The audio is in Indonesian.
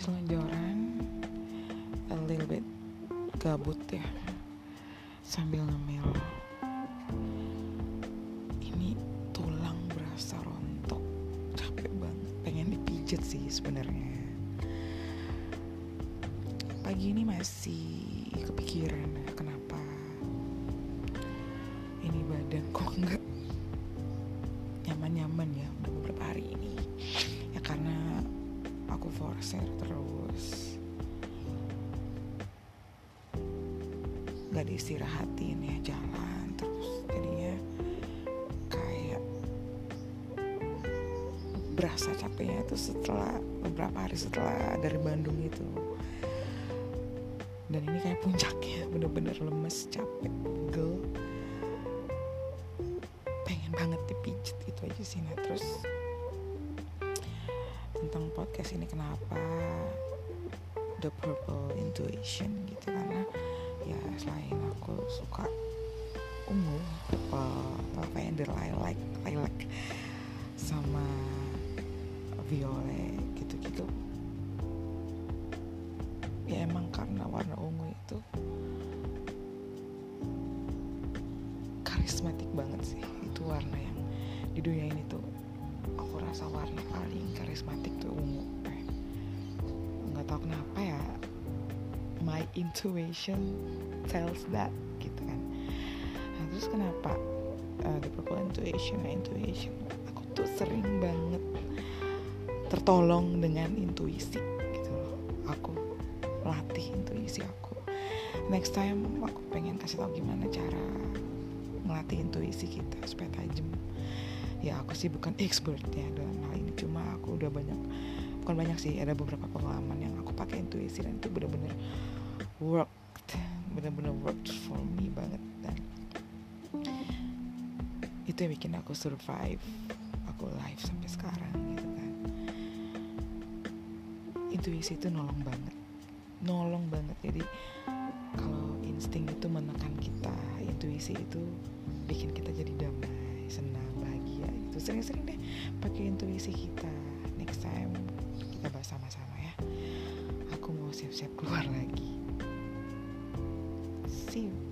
selonjoran a little bit gabut ya sambil ngemil. Ini tulang berasa rontok capek banget pengen dipijet sih sebenarnya. Pagi ini masih kepikiran kenapa aku forcer terus. Gak diistirahatin ya jalan terus. Jadinya kayak berasa capeknya itu setelah beberapa hari setelah dari Bandung itu. Dan ini kayak puncaknya bener-bener lemes capek pegel. Pengen banget dipijet itu aja sih nah terus tentang podcast ini kenapa the purple intuition gitu karena ya selain aku suka ungu uh, lavender lilac lilac sama violet gitu-gitu. Ya emang karena warna ungu itu karismatik banget sih. Itu warna yang di dunia ini tuh aku rasa warna paling karismatik tuh ungu eh, nggak tahu kenapa ya my intuition tells that gitu kan. Nah, terus kenapa uh, purple intuition intuition? Aku tuh sering banget tertolong dengan intuisi gitu loh. Aku latih intuisi aku. Next time aku pengen kasih tau gimana cara ngelatih intuisi kita supaya tajam ya aku sih bukan expert ya dalam hal ini. Cuma aku udah banyak bukan banyak sih ada beberapa pengalaman yang aku pakai intuisi dan itu bener-bener worked bener-bener worked for me banget. Dan itu yang bikin aku survive aku live sampai sekarang gitu kan. Intuisi itu nolong banget nolong banget. Jadi kalau insting itu menekan kita intuisi itu bikin kita jadi damai senang bahagia sering-sering deh pakai intuisi kita. Next time kita bahas sama-sama ya. Aku mau siap-siap keluar lagi. See you